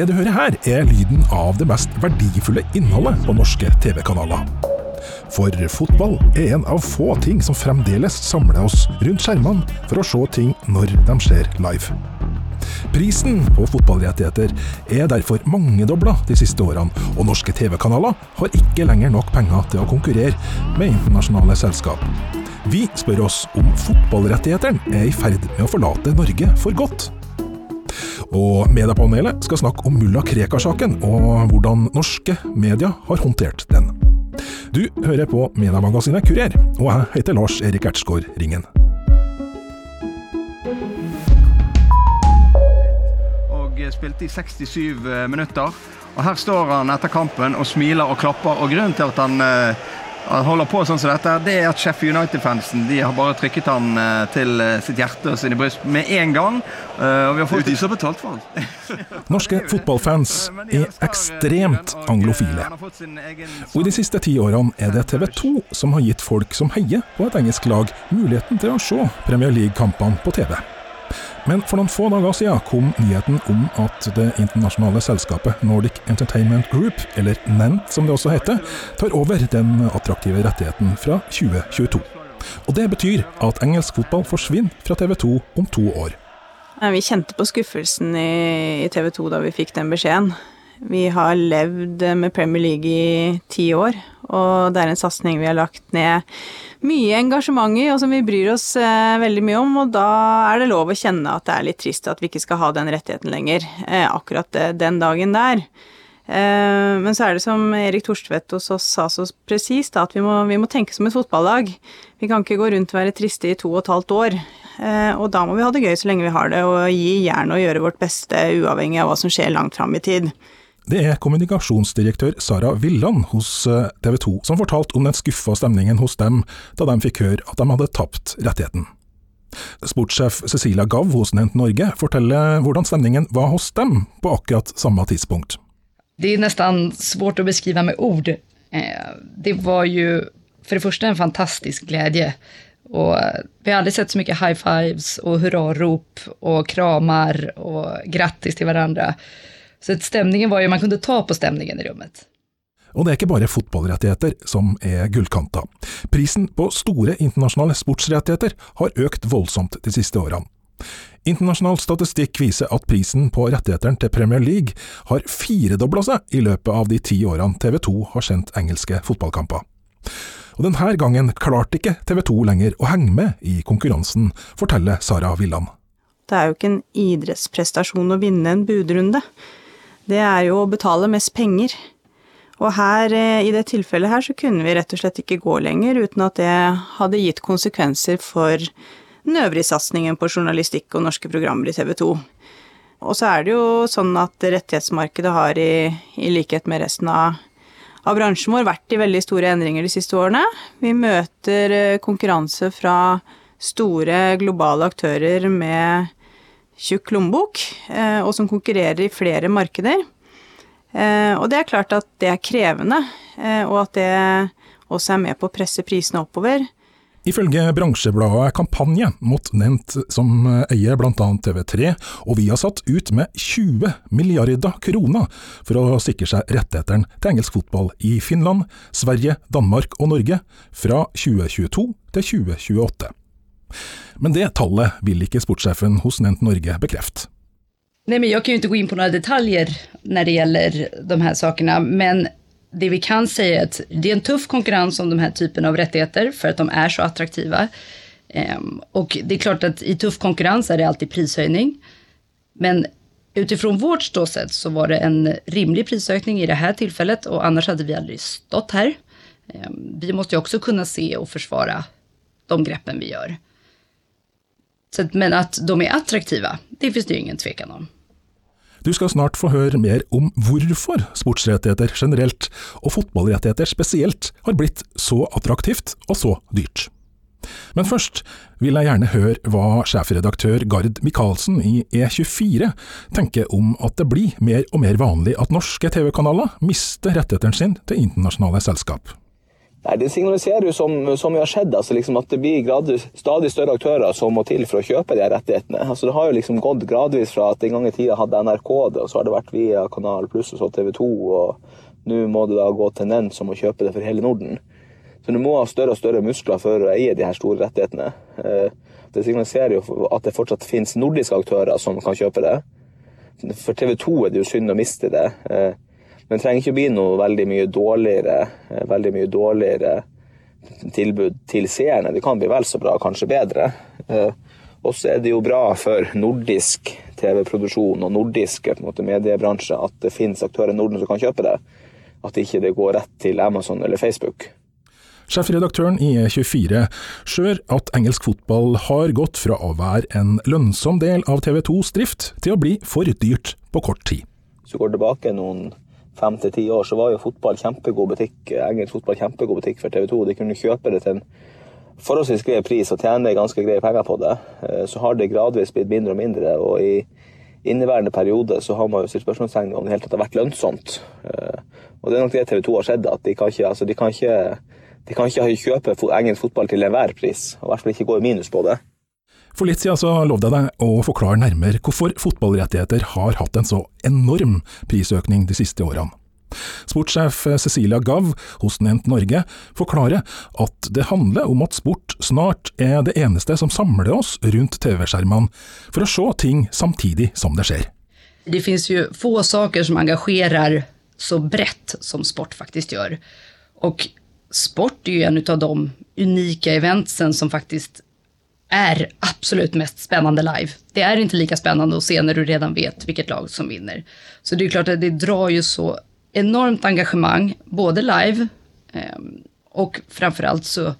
Det du hører her, er lyden av det mest verdifulle innholdet på norske TV-kanaler. For fotball er en av få ting som fremdeles samler oss rundt skjermene for å se ting når de skjer live. Prisen på fotballrettigheter er derfor mangedobla de siste årene, og norske TV-kanaler har ikke lenger nok penger til å konkurrere med internasjonale selskap. Vi spør oss om fotballrettighetene er i ferd med å forlate Norge for godt. Og Mediepanelet skal snakke om mulla Krekar-saken, og hvordan norske media har håndtert den. Du hører på Mediemagasinet Kurer, og jeg heter Lars Erik Ertsgaard Ringen. Og spilte i 67 minutter. Og her står han etter kampen og smiler og klapper. Og grunnen til at han eh, holder på sånn som dette, det er at Sheffield United-fansen de har bare trykket han eh, til eh, sitt hjerte og sine bryst med en gang. Uh, og vi har fått... Det er jo de som har betalt for han. Norske fotballfans er ekstremt anglofile. Og i de siste ti årene er det TV 2 som har gitt folk som heier på et engelsk lag, muligheten til å se Premier League-kampene på TV. Men for noen få dager siden kom nyheten om at det internasjonale selskapet Nordic Entertainment Group, eller NENT som det også heter, tar over den attraktive rettigheten fra 2022. Og Det betyr at engelsk fotball forsvinner fra TV 2 om to år. Vi kjente på skuffelsen i TV 2 da vi fikk den beskjeden. Vi har levd med Premier League i ti år, og det er en satsing vi har lagt ned mye engasjement i, og som vi bryr oss eh, veldig mye om. Og da er det lov å kjenne at det er litt trist at vi ikke skal ha den rettigheten lenger, eh, akkurat eh, den dagen der. Eh, men så er det som Erik Torstvedt hos oss sa så presist, at vi må, vi må, tenke som et fotballag. Vi kan ikke gå rundt og være triste i to og et halvt år. Eh, og da må vi ha det gøy så lenge vi har det, og gi jernet og gjøre vårt beste uavhengig av hva som skjer langt fram i tid. Det er kommunikasjonsdirektør Sara Villand hos eh, TV 2 som fortalte om den skuffa stemningen hos dem da de fikk høre at de hadde tapt rettigheten. Sportssjef Cecilia Gav hos Nent Norge forteller hvordan stemningen var hos dem på akkurat samme tidspunkt. Det er nesten svårt å beskrive med ord. Eh, det var jo for det første en fantastisk glede. Og vi har aldri sett så mye high fives og hurrarop og kramar og grattis til hverandre. Så stämningen var jo, man kunne ta på stemningen i rommet. Og det er ikke bare fotballrettigheter som er gullkanta. Prisen på store internasjonale sportsrettigheter har økt voldsomt de siste årene. Internasjonal statistikk viser at prisen på rettighetene til Premier League har firedobla seg i løpet av de ti årene TV 2 har sendt engelske fotballkamper. Og denne gangen klarte ikke TV 2 lenger å henge med i konkurransen, forteller Sara Villand. Det er jo ikke en idrettsprestasjon å vinne en budrunde det er jo å betale mest penger. Og her, eh, i det tilfellet her, så kunne vi rett og slett ikke gå lenger uten at det hadde gitt konsekvenser for den øvrige satsingen på journalistikk og norske programmer i TV 2. Og så er det jo sånn at rettighetsmarkedet har, i, i likhet med resten av, av bransjen vår, vært i veldig store endringer de siste årene. Vi møter eh, konkurranse fra store globale aktører med tjukk lommebok, eh, og som konkurrerer i flere markeder. Eh, og det er klart at det er krevende, eh, og at det også er med på å presse prisene oppover. Ifølge bransjebladet Kampanje mot Nevnt, som eier bl.a. TV3, og vi har satt ut med 20 milliarder kroner for å sikre seg rettighetene til engelsk fotball i Finland, Sverige, Danmark og Norge fra 2022 til 2028. Men det tallet vil ikke sportssjefen hos Nent Norge bekrefte. Nej, men jag kan ju inte gå in på några detaljer när det gäller de här sakerna, men det vi kan säga är att det är en tuff konkurrens om de här typen av rättigheter för att de är så attraktiva. Ehm, och det är klart att i tuff konkurrens är det alltid prishöjning. Men utifrån vårt ståsätt så var det en rimlig prisökning i det här tillfället och annars hade vi aldrig stått här. Ehm, vi måste ju också kunna se och försvara de greppen vi gör. Så, men at de er attraktive, det finnes det ingen tvekan om. Du skal snart få høre mer om hvorfor sportsrettigheter generelt, og fotballrettigheter spesielt, har blitt så attraktivt og så dyrt. Men først vil jeg gjerne høre hva sjefredaktør Gard Michaelsen i E24 tenker om at det blir mer og mer vanlig at norske TV-kanaler mister rettighetene sine til internasjonale selskap. Nei, Det signaliserer jo som, som vi har sett, altså liksom at det blir gradvis, stadig større aktører som må til for å kjøpe de rettighetene. Altså Det har jo liksom gått gradvis fra at en gang i tida hadde NRK det, og så har det vært via Kanal Pluss og så TV 2, og nå må det da gå til NEN som må kjøpe det for hele Norden. Så du må ha større og større muskler for å eie de her store rettighetene. Eh, det signaliserer jo at det fortsatt finnes nordiske aktører som kan kjøpe det. For TV 2 er det jo synd å miste det. Men det trenger ikke å bli noe veldig mye dårligere, eh, veldig mye dårligere tilbud til seerne. Det kan bli vel så bra, kanskje bedre. Eh, og så er det jo bra for nordisk TV-produksjon og nordisk måte, mediebransje at det finnes aktører i Norden som kan kjøpe det. At ikke det går rett til Amazon eller Facebook. Sjefredaktøren i E24 skjør at engelsk fotball har gått fra å være en lønnsom del av TV 2s drift, til å bli for dyrt på kort tid. Så går tilbake noen fem til ti år, så var jo fotball kjempegod butikk, engelsk fotball kjempegod butikk for TV 2. De kunne kjøpe det til en forholdsvis grei pris og tjene ganske greie penger på det. Eh, så har det gradvis blitt mindre og mindre. og i inneværende periode så har man jo stilt spørsmålstegn om det helt tatt har vært lønnsomt. Eh, og det er nok det TV 2 har sett, at de kan ikke, altså de kan ikke, de kan ikke kjøpe engelsk fotball til enhver pris, og i hvert fall ikke gå i minus på det. For litt siden så lovde jeg deg å forklare nærmere hvorfor fotballrettigheter har hatt en så enorm prisøkning de siste årene. Sportssjef Cecilia Gav hos Nent Norge forklarer at det handler om at sport snart er det eneste som samler oss rundt TV-skjermene, for å se ting samtidig som det skjer. Det finnes jo få saker som engasjerer så bredt som sport faktisk gjør. Og sport er jo en av de unike eventene som faktisk er absolutt mest spennende live. Det er ikke like spennende å se når du redan vet hvilket lag som vinner. Så det er klart at det drar jo så enormt engagemang, både live eh, og framfor alt så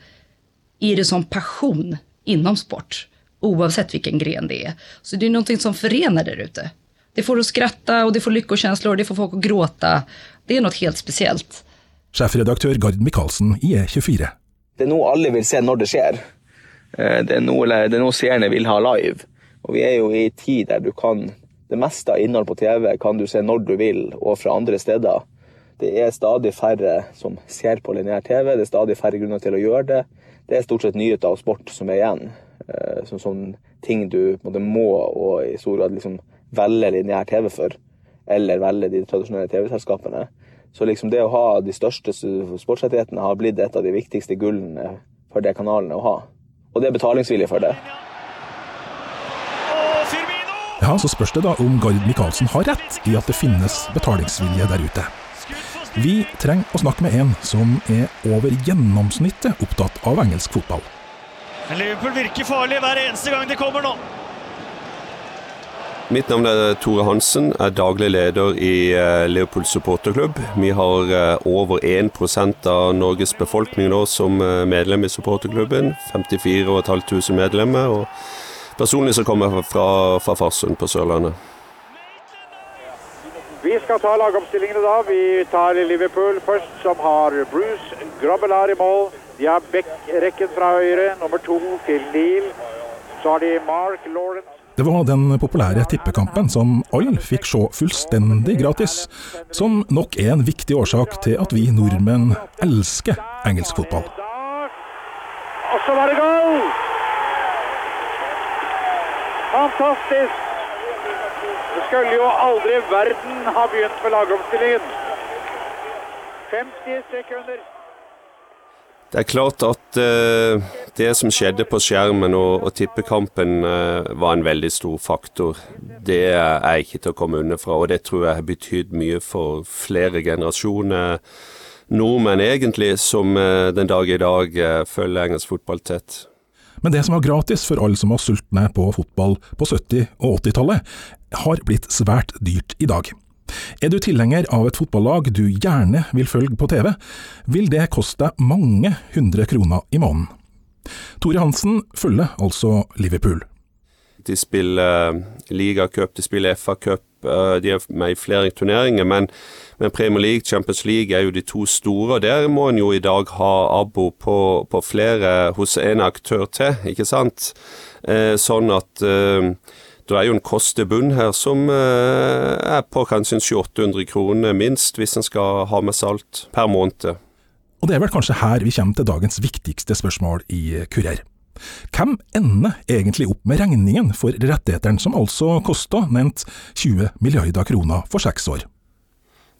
är det sånn passion inom sport, oavsett hvilken gren det er. Så det er noe som forener der ute. Det får å skratte, og det får lykkekänslor, det får folk å gråte. Det er noe helt spesielt. Sjefredaktør Gard Michaelsen i E24. Det er noe alle vil se når det skjer. Eh, det er, noe, det er noe seerne vil ha live. Og vi er jo i tid der du kan Det meste av innhold på TV kan du se når du vil, og fra andre steder. Det er stadig færre som ser på lineær TV, det er stadig færre grunner til å gjøre det. Det er stort sett nyheter og sport som er igjen. Eh, som, som ting du må og i stor grad liksom velge lineær TV for, eller velge de tradisjonelle TV-selskapene. Så liksom det å ha de største sportsrettighetene har blitt et av de viktigste gullene for de kanalene å ha og det er betalingsvilje for det. Ja, Så spørs det da om Gard Micaelsen har rett i at det finnes betalingsvilje der ute. Vi trenger å snakke med en som er over gjennomsnittet opptatt av engelsk fotball. Liverpool virker farlig hver eneste gang de kommer nå. Mitt navn er Tore Hansen, er daglig leder i Leopold Liverpool supporterklubb. Vi har eh, over 1% av Norges befolkning nå som eh, medlem i supporterklubben. 54 500 medlemmer. og Personlig så kommer jeg fra, fra Farsund på Sørlandet. Vi skal ta lagoppstillingene da. Vi tar Liverpool først, som har Bruce Grobbelaar i mål. De har Beck-rekken fra høyre, nummer to til Neal. Så har de Mark Lawrence det var den populære tippekampen som alle fikk se fullstendig gratis, som nok er en viktig årsak til at vi nordmenn elsker engelsk fotball. Og så var det goal! Fantastisk! Det skulle jo aldri verden ha begynt med lagoppstillingen. 50 sekunder. Det er klart at uh, det som skjedde på skjermen og, og tippekampen uh, var en veldig stor faktor. Det er ikke til å komme unna fra, og det tror jeg har betydd mye for flere generasjoner nordmenn egentlig, som uh, den dag i dag følger engelsk fotball tett. Men det som var gratis for alle som var sultne på fotball på 70- og 80-tallet, har blitt svært dyrt i dag. Er du tilhenger av et fotballag du gjerne vil følge på TV, vil det koste deg mange hundre kroner i måneden. Tore Hansen følger altså Liverpool. De spiller uh, ligacup, de spiller FA-cup, uh, de er med i flere turneringer. Men, men, Premier League, Champions League er jo de to store. og Der må en jo i dag ha abo på, på flere hos en aktør til, ikke sant. Uh, sånn at det er jo en kostebunn her som eh, er på kanskje 700-800 kroner minst, hvis en skal ha med salt per måned. Og det er vel kanskje her vi kommer til dagens viktigste spørsmål i Kurer. Hvem ender egentlig opp med regningen for rettighetene, som altså kosta nevnt 20 milliarder kroner for seks år?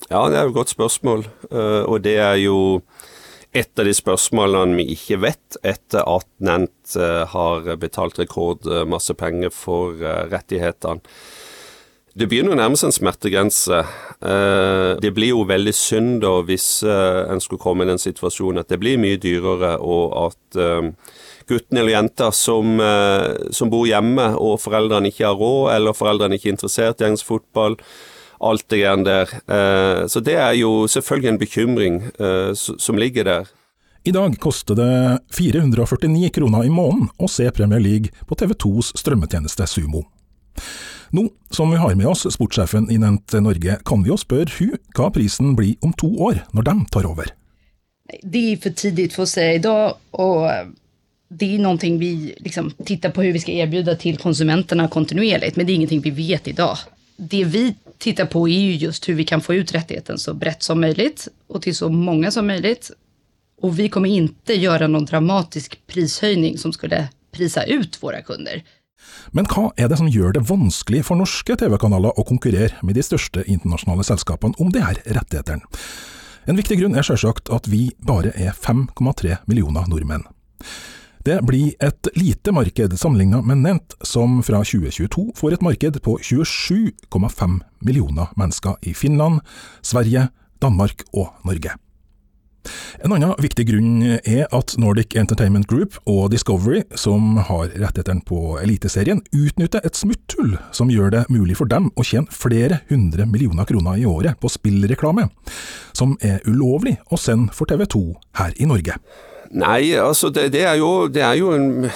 Ja, det er jo et godt spørsmål, eh, og det er jo et av de spørsmålene vi ikke vet etter at Nent eh, har betalt rekordmasse penger for eh, rettighetene. Det begynner å nærme seg en smertegrense. Det blir jo veldig synd da hvis en skulle komme i den situasjonen at det blir mye dyrere, og at gutten eller jenta som, som bor hjemme og foreldrene ikke har råd, eller foreldrene ikke er interessert i engelsk fotball, alt det greiene der. Eh, så det er jo selvfølgelig en bekymring eh, som ligger der. I dag koster det 449 kroner i måneden å se Premier League på TV2s strømmetjeneste Sumo. Nå som vi har med oss sportssjefen i Nente Norge, kan vi jo spørre hun hva prisen blir om to år, når de tar over. Det er for tidlig for å si i dag, og det er noe vi liksom tittar på hvordan vi skal erbjuda til konsumentene kontinuerlig, men det er ingenting vi vet i dag. Det vi tittar på är ju just hur vi kan få ut rättigheten så brett som möjligt och till så många som möjligt. Och vi kommer inte göra någon dramatisk prishöjning som skulle prisa ut våra kunder. Men hva er det som gjør det vanskelig for norske TV-kanaler å konkurrere med de største internasjonale selskapene om de her rettighetene? En viktig grunn er selvsagt at vi bare er 5,3 millioner nordmenn. Det blir et lite marked sammenlignet med Nent, som fra 2022 får et marked på 27,5 millioner mennesker i Finland, Sverige, Danmark og Norge. En annen viktig grunn er at Nordic Entertainment Group og Discovery, som har rettighetene på Eliteserien, utnytter et smutthull som gjør det mulig for dem å tjene flere hundre millioner kroner i året på spillreklame, som er ulovlig å sende for TV 2 her i Norge. Nei, altså det, det, er jo, det, er jo, en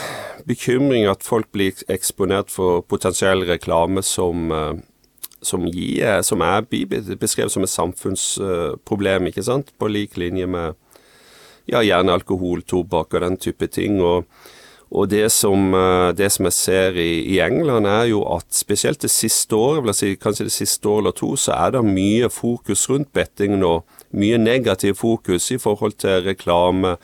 bekymring at folk blir eksponert for potensiell reklame som, eh, som, gir, som er beskrevet som et samfunnsproblem, ikke sant? På lik linje med ja, gjerne alkohol, tobakk og den type ting. og og det som, eh, det som, jeg ser i, i, England, er jo at spesielt det siste året, si, kanskje det siste året eller to, så er det mye fokus rundt betting nå. Mye negativ fokus i forhold til reklame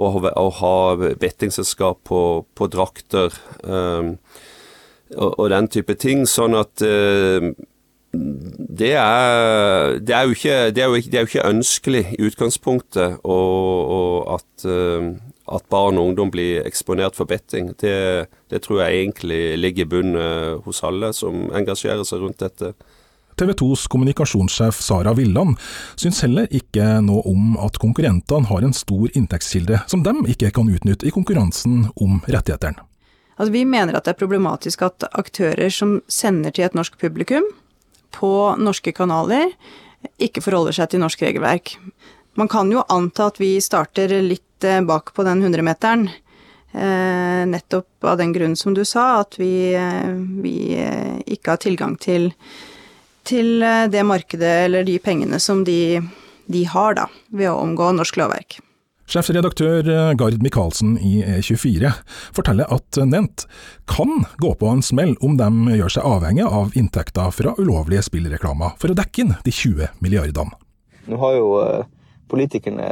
og, å ha bettingselskap på, på drakter um, og, og, den type ting. Sånn at uh, det er, det, er ikke, det, er ikke, det er, jo ikke, ønskelig i utgangspunktet og, og at, uh, at, barn og ungdom blir eksponert for betting. Det, tror jeg egentlig ligger i bunnen hos alle som engasjerer seg rundt dette. TV 2s kommunikasjonssjef Sara Villand syns heller ikke noe om at konkurrentene har en stor inntektskilde som de ikke kan utnytte i konkurransen om rettighetene. Altså, vi mener at det er problematisk at aktører som sender til et norsk publikum på norske kanaler, ikke forholder seg til norsk regelverk. Man kan jo anta at vi starter litt eh, bak på den 100-meteren. Eh, nettopp av den grunn som du sa, at vi, eh, vi ikke har tilgang til til eh, det markedet eller de pengene som de, de har, da, ved å omgå norsk lovverk. Sjefsredaktør eh, Gard Michaelsen i E24 forteller at Nent kan gå på en smell om de gjør seg avhengig av inntekter fra ulovlige spillreklamer for å dekke inn de 20 milliardene. Nå har jo eh, politikerne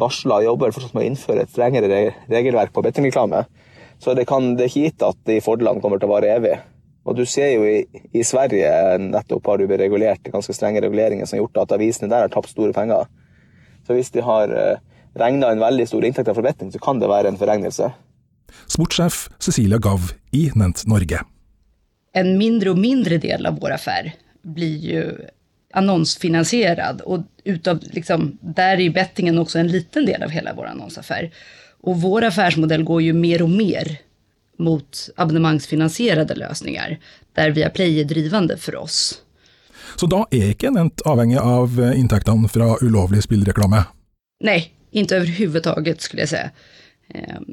varsla jobber fortsatt med å innføre et strengere regelverk på bettingreklame. Så det, kan, det er ikke gitt at de fordelene kommer til å vare evig. Og du ser jo i, i Sverige nettopp har du regulert ganske strenge reguleringer som har gjort at avisene der har tapt store penger. Så hvis de har eh, regna en veldig stor inntekt fra betting, så kan det være en forregnelse. Sportssjef Cecilia Gav i Nent Norge. En mindre og mindre del av vår affær blir jo annonsfinansierad og utav, liksom, der er bettingen også en liten del av hele vår annonsaffær. Og vår affärsmodell går jo mer og mer mot abonnemangsfinansierade løsninger, der Viaplay er drivende for oss. Så da er ikke Nent avhengig av inntektene fra ulovlig spillreklame? Nei, ikke overhodet, skulle jeg si.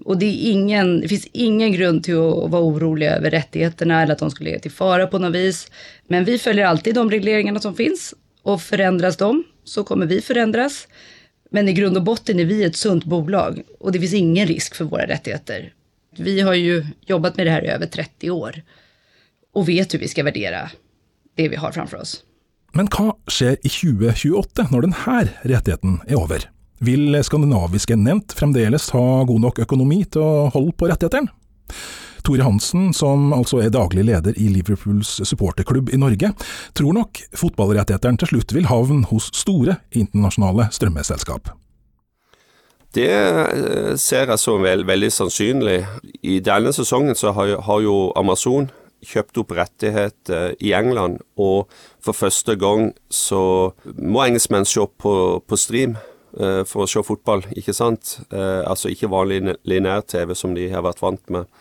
Og det, ingen, det finns ingen grunn til å være urolig over rettighetene eller at de skulle ligge til fare på noe vis. Men vi følger alltid de regleringene som finnes, og forandres de, så kommer vi forandres. Men i grunn og botten er vi et sunt bolag, og det finnes ingen risk for våre rettigheter. Vi har jo jobbet med det her i over 30 år og vet hvordan vi skal värdera det vi har framfor oss. Men hva skjer i 2028, når denne rettigheten er over? Vil skandinaviske nevnt fremdeles ha god nok økonomi til å holde på rettighetene? Tore Hansen, som altså er daglig leder i Liverpools supporterklubb i Norge, tror nok fotballrettighetene til slutt vil havne hos store internasjonale strømmeselskap. Det eh, ser jeg som veld, veldig sannsynlig. I denne sesongen så har, har jo Amazon kjøpt opp rettigheter i England, og for første gang så må engelskmenn se på, på stream eh, for å se fotball, ikke sant? Eh, altså ikke vanlig lineær-TV som de har vært vant med.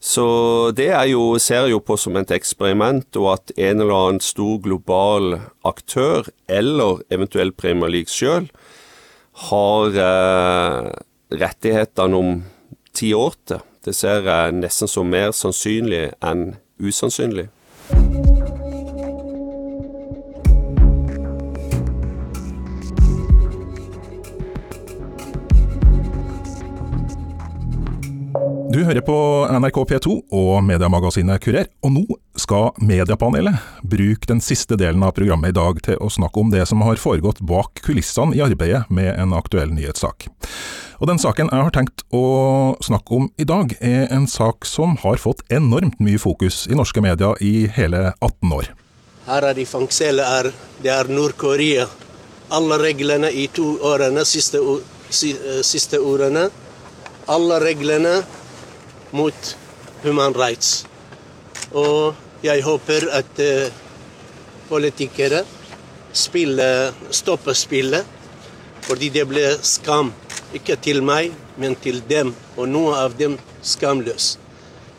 Så det jo, ser jeg jo på som et eksperiment, og at en eller annen stor global aktør, eller eventuelt Premier League sjøl, har eh, rettighetene om ti år til. Det ser jeg nesten som mer sannsynlig enn usannsynlig. Hører på NRK P2 og mediemagasinet Kurer, og nå skal Mediepanelet bruke den siste delen av programmet i dag til å snakke om det som har foregått bak kulissene i arbeidet med en aktuell nyhetssak. Og Den saken jeg har tenkt å snakke om i dag, er en sak som har fått enormt mye fokus i norske medier i hele 18 år. Her er de fangselet er, det er Nord-Korea. Alle reglene i to årene, siste, siste årene, alle reglene mot human rights. Og jeg håper at uh, politikere spiller, stopper spillet, fordi det ble skam. Ikke til meg, men til dem. Og noen av dem skamløs.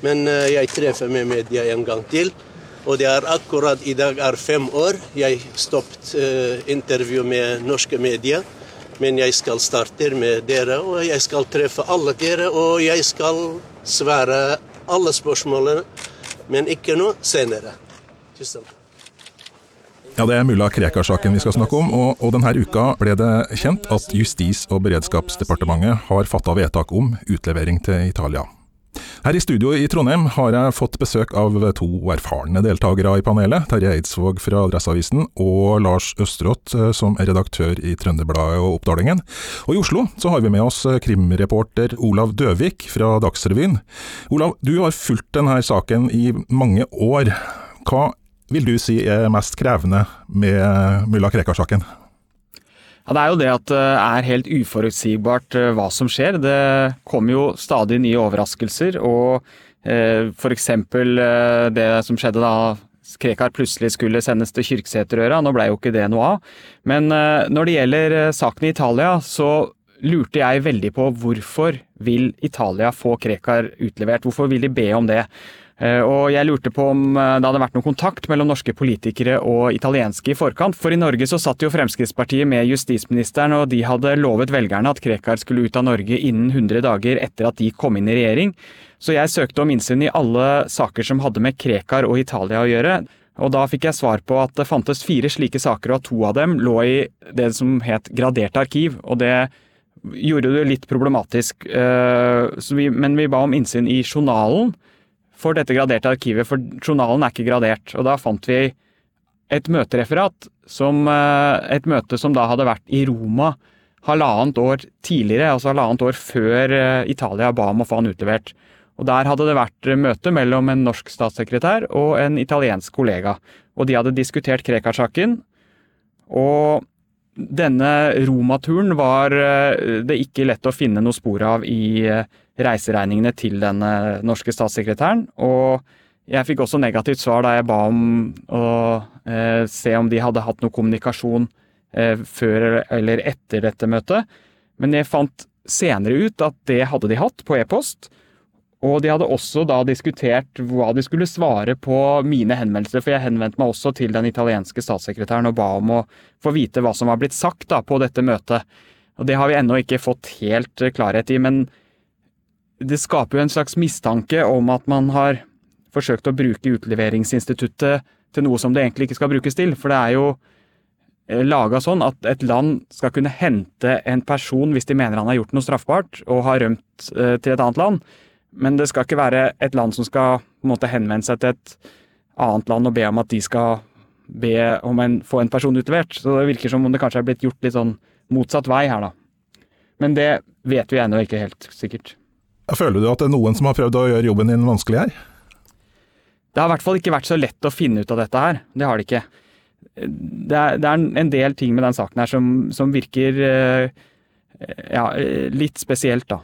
Men uh, jeg treffer med media en gang til. Og det er akkurat i dag er fem år. Jeg stoppet eh, intervju med norske medier. Men jeg skal starte med dere, og jeg skal treffe alle dere. Og jeg skal svare alle spørsmålene, men ikke nå, senere. Tusen. Ja, Det er mulla Krekar-saken vi skal snakke om, og, og, denne uka ble det kjent at Justis- og beredskapsdepartementet har fatta vedtak om utlevering til Italia. Her i studio i Trondheim har jeg fått besøk av to erfarne deltakere i panelet. Terje Eidsvåg fra Adresseavisen og Lars Østerått eh, som er redaktør i Trønderbladet og Oppdalingen. Og i Oslo så har vi med oss eh, krimreporter Olav Døvik fra Dagsrevyen. Olav, du har fulgt denne saken i mange år. Hva vil du si er mest krevende med mulla Krekar-saken? Det er jo det at det er helt uforutsigbart eh, hva som skjer. Det kommer jo stadig nye overraskelser. og eh, F.eks. Eh, det som skjedde da Krekar plutselig skulle sendes til Kyrksæterøra. Nå ble jo ikke det noe av. Men eh, når det gjelder saken i Italia, så lurte jeg veldig på hvorfor vil Italia få Krekar utlevert? Hvorfor vil de be om det? Eh, og jeg lurte på om eh, det hadde vært noen kontakt mellom norske politikere og italienske i forkant. For i Norge så satt jo Fremskrittspartiet med justisministeren, og de hadde lovet velgerne at Krekar skulle ut av Norge innen 100 dager etter at de kom inn i regjering. Så jeg søkte om innsyn i alle saker som hadde med Krekar og Italia å gjøre. Og da fikk jeg svar på at det fantes fire slike saker, og at to av dem lå i det som het gradert arkiv. Og det gjorde det litt problematisk. Eh, men vi ba om innsyn i journalen for dette graderte arkivet, for journalen er ikke gradert. Og da fant vi et møtereferat, som, eh, et møte som da hadde vært i Roma halvannet år tidligere, altså halvannet år før eh, Italia ba om å få han utlevert. Og Der hadde det vært møte mellom en norsk statssekretær og en italiensk kollega. Og de hadde diskutert Krekar-saken. Og denne Roma-turen var eh, det ikke lett å finne noe spor av i reiseregningene til den norske statssekretæren. Og jeg fikk også negativt svar da jeg ba om å eh, se om de hadde hatt noe kommunikasjon eh, før eller etter dette møtet. Men jeg fant senere ut at det hadde de hatt på e-post. Og de hadde også da diskutert hva de skulle svare på mine henvendelser, for jeg henvendte meg også til den italienske statssekretæren og ba om å få vite hva som var blitt sagt da på dette møtet. Og det har vi ennå ikke fått helt klarhet i, men det skaper jo en slags mistanke om at man har forsøkt å bruke utleveringsinstituttet til noe som det egentlig ikke skal brukes til. For det er jo eh, laga sånn at et land skal kunne hente en person hvis de mener han har gjort noe straffbart og har rømt eh, til et annet land. Men det skal ikke være et land som skal på en måte henvende seg til et annet land og be om at de skal be om en, få en person utlevert. Så det virker som om det kanskje er blitt gjort litt sånn motsatt vei her, da. Men det vet vi ennå ikke helt sikkert. Føler du at det er noen som har prøvd å gjøre jobben din vanskelig her? Det har i hvert fall ikke vært så lett å finne ut av dette her. Det har det ikke. Det er, det er en del ting med den saken her som, som virker eh, ja, litt spesielt, da.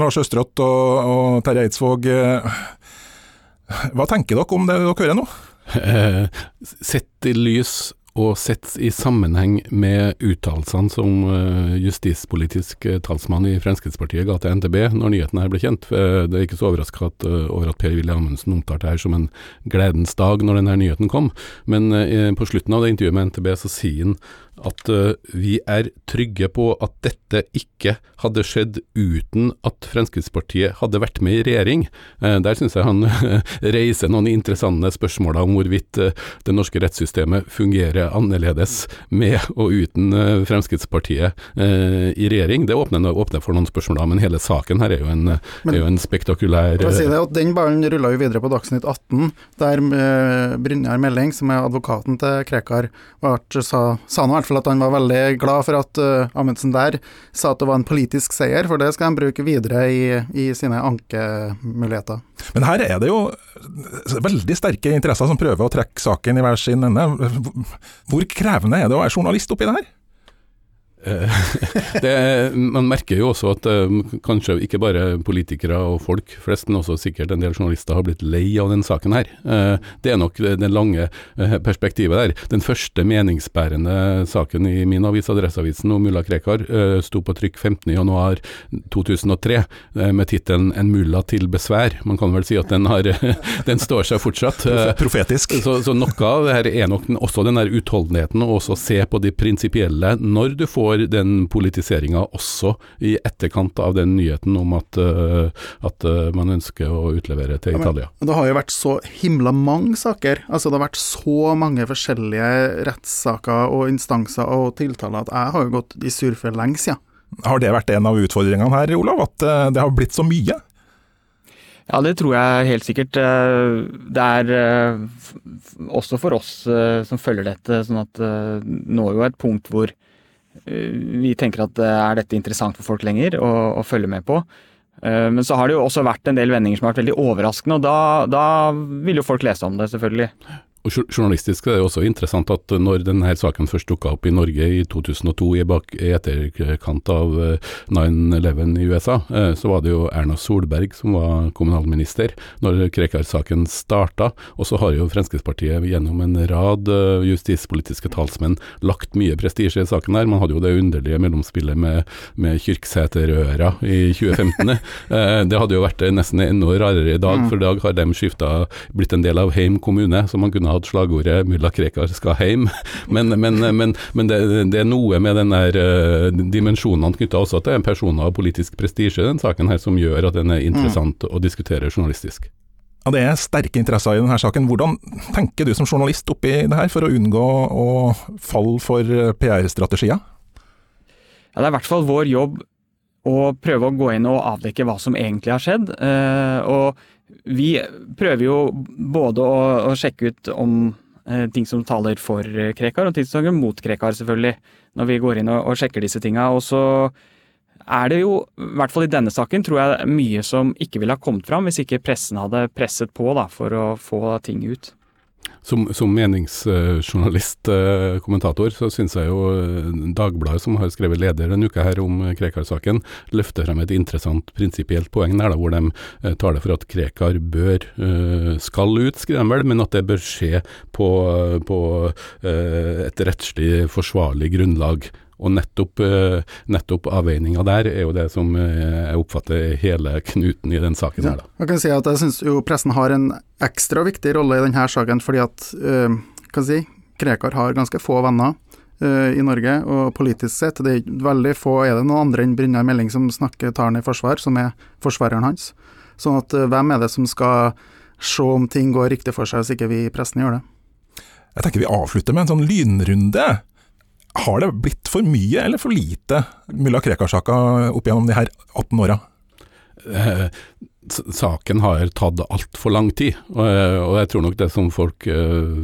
Lars Østrått og, og Terje Eidsvåg, eh, hva tenker dere om det dere hører nå? Eh, sett i lys og sett i sammenheng med uttalelsene som uh, justispolitisk uh, talsmann i Fremskrittspartiet ga til NTB når nyheten her ble kjent. Det er ikke så overraska over at Per-Willy Amundsen omtalte det her som en gledens dag når denne nyheten kom, men på slutten av det intervjuet med NTB så sier han at uh, vi er trygge på at dette ikke hadde skjedd uten at Fremskrittspartiet hadde vært med i regjering. Uh, der syns jeg han reiser noen interessante spørsmål om hvorvidt uh, det norske rettssystemet fungerer annerledes med og uten Fremskrittspartiet i regjering. Det åpner, åpner, for noen spørsmål, men hele saken her er jo en, men, er jo en spektakulær si det, Den ballen rulla jo videre på Dagsnytt 18, der Brynjar Melding, som er advokaten til Krekar, sa, sa noe fall at han var veldig glad for at uh, Amundsen der sa at det var en politisk seier, for det skal han bruke videre i, i sine ankemuligheter. Men her er det jo veldig sterke interesser som prøver å trekke saken i hver sin ende. Hvor krevende er det å være journalist oppi det her? Eh, det, man merker jo også at uh, kanskje ikke bare politikere og folk flest, men også sikkert en del journalister har blitt lei av den saken her. Uh, det er nok det lange perspektivet der. Den første meningsbærende saken i min avis, Adresseavisen, om mulla Krekar, sto på trykk 15.1.2003 med tittelen 'En mulla til besvær'. Man kan vel si at den, har, den står seg fortsatt. Profetisk. Så, så, noe av det her er nok også den der utholdenheten, og også se på de prinsipielle når du får får den politiseringa også i etterkant av den nyheten om at, uh, at uh, man ønsker å utlevere til Italia. Men, det har jo vært så himla mange saker. Altså Det har vært så mange forskjellige rettssaker og instanser og tiltaler at jeg har jo gått i surfe lenge siden. Har det vært en av utfordringene her, Olav? At uh, det har blitt så mye? Ja, det tror jeg helt sikkert. Det er også for oss som følger dette, sånn at nå er jo et punkt hvor Eh, vi tenker at eh, er dette interessant for folk lenger å, å, følge med på. Eh, men så har det jo også vært en del vendinger som har vært veldig overraskende, og da, da vil jo folk lese om det, selvfølgelig. Og Journalistisk er det også interessant at når denne saken først dukka opp i Norge i 2002, i, bak, i etterkant av 9-11 eh, i USA, eh, så var det jo Erna Solberg som var kommunalminister når Krekar-saken starta. Og så har jo Fremskrittspartiet gjennom en rad eh, justispolitiske talsmenn lagt mye prestisje i saken her. Man hadde jo det underlige mellomspillet med, med Kyrksæterøra i 2015. det hadde jo vært nesten enda rarere i dag, mm. for i dag har de skifta, blitt en del av Heim kommune. så man kunne hatt slagordet 'mulla Krekar skal heim', men, men, men, men det, det, er noe med den der uh, dimensjonene knytta også til personer og politisk prestisje i den saken her som gjør at den er interessant mm. å diskutere journalistisk. Ja, Det er sterke interesser i denne saken. Hvordan tenker du som journalist oppi det her, for å unngå å falle for PR-strategier? Ja, det er i hvert fall vår jobb å prøve å gå inn og avdekke hva som egentlig har skjedd. Uh, og vi prøver jo både å, å sjekke ut om eh, ting som taler for Krekar, og ting som taler mot Krekar, selvfølgelig, når vi går inn og, og sjekker disse tinga. Og så er det jo, i hvert fall i denne saken, tror jeg mye som ikke ville ha kommet fram hvis ikke pressen hadde presset på da, for å få ting ut. Som, som meningsjournalist, eh, kommentator, så syns jeg jo eh, Dagbladet, som har skrevet leder denne uka her om Krekar-saken, løfter frem et interessant prinsipielt poeng der, da, hvor de eh, tar det for at Krekar bør, skal ut, skriver de vel, men at det bør skje på, på et rettslig forsvarlig grunnlag. Og nettopp, eh, nettopp avveininga der er jo det som eh, jeg oppfatter hele knuten i den saken her. Da. Jeg kan si at jeg syns jo pressen har en ekstra viktig rolle i denne saken, fordi at øh, kan si, Krekar har ganske få venner øh, i Norge, og politisk sett det er veldig få Er det noen andre enn Brynjar Meling som snakker tar han i forsvar, som er forsvareren hans? Sånn at øh, hvem er det som skal se om ting går riktig for seg, hvis ikke vi i pressen gjør det? Jeg tenker vi avslutter med en sånn lynrunde. Har det blitt for mye eller for lite mulla Krekar-saka opp gjennom de her 18 åra? Eh, saken har tatt altfor lang tid. Og, og, jeg tror nok det som folk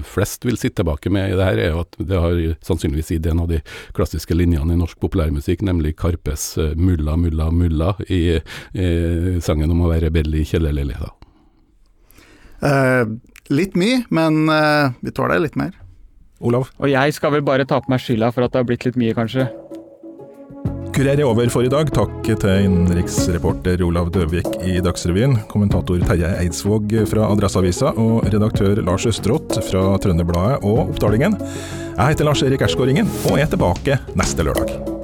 flest vil sitte tilbake med i det her, er jo at det har sannsynligvis gitt en av de klassiske linjene i norsk populærmusikk, nemlig Karpes 'Mulla, mulla, mulla' i, i sangen om å være rebell i kjellerleiligheta. Litt mye, men vi tåler litt mer. Olav? Og jeg skal vel bare ta på meg skylda for at det har blitt litt mye, kanskje. Kurer er over for i dag. Takk til innenriksreporter Olav Døvik i Dagsrevyen, kommentator Terje Eidsvåg fra Adresseavisa og redaktør Lars Østerått fra Trønderbladet og Oppdalingen. Jeg heter Lars Erik Ersgaard Ringen og er tilbake neste lørdag.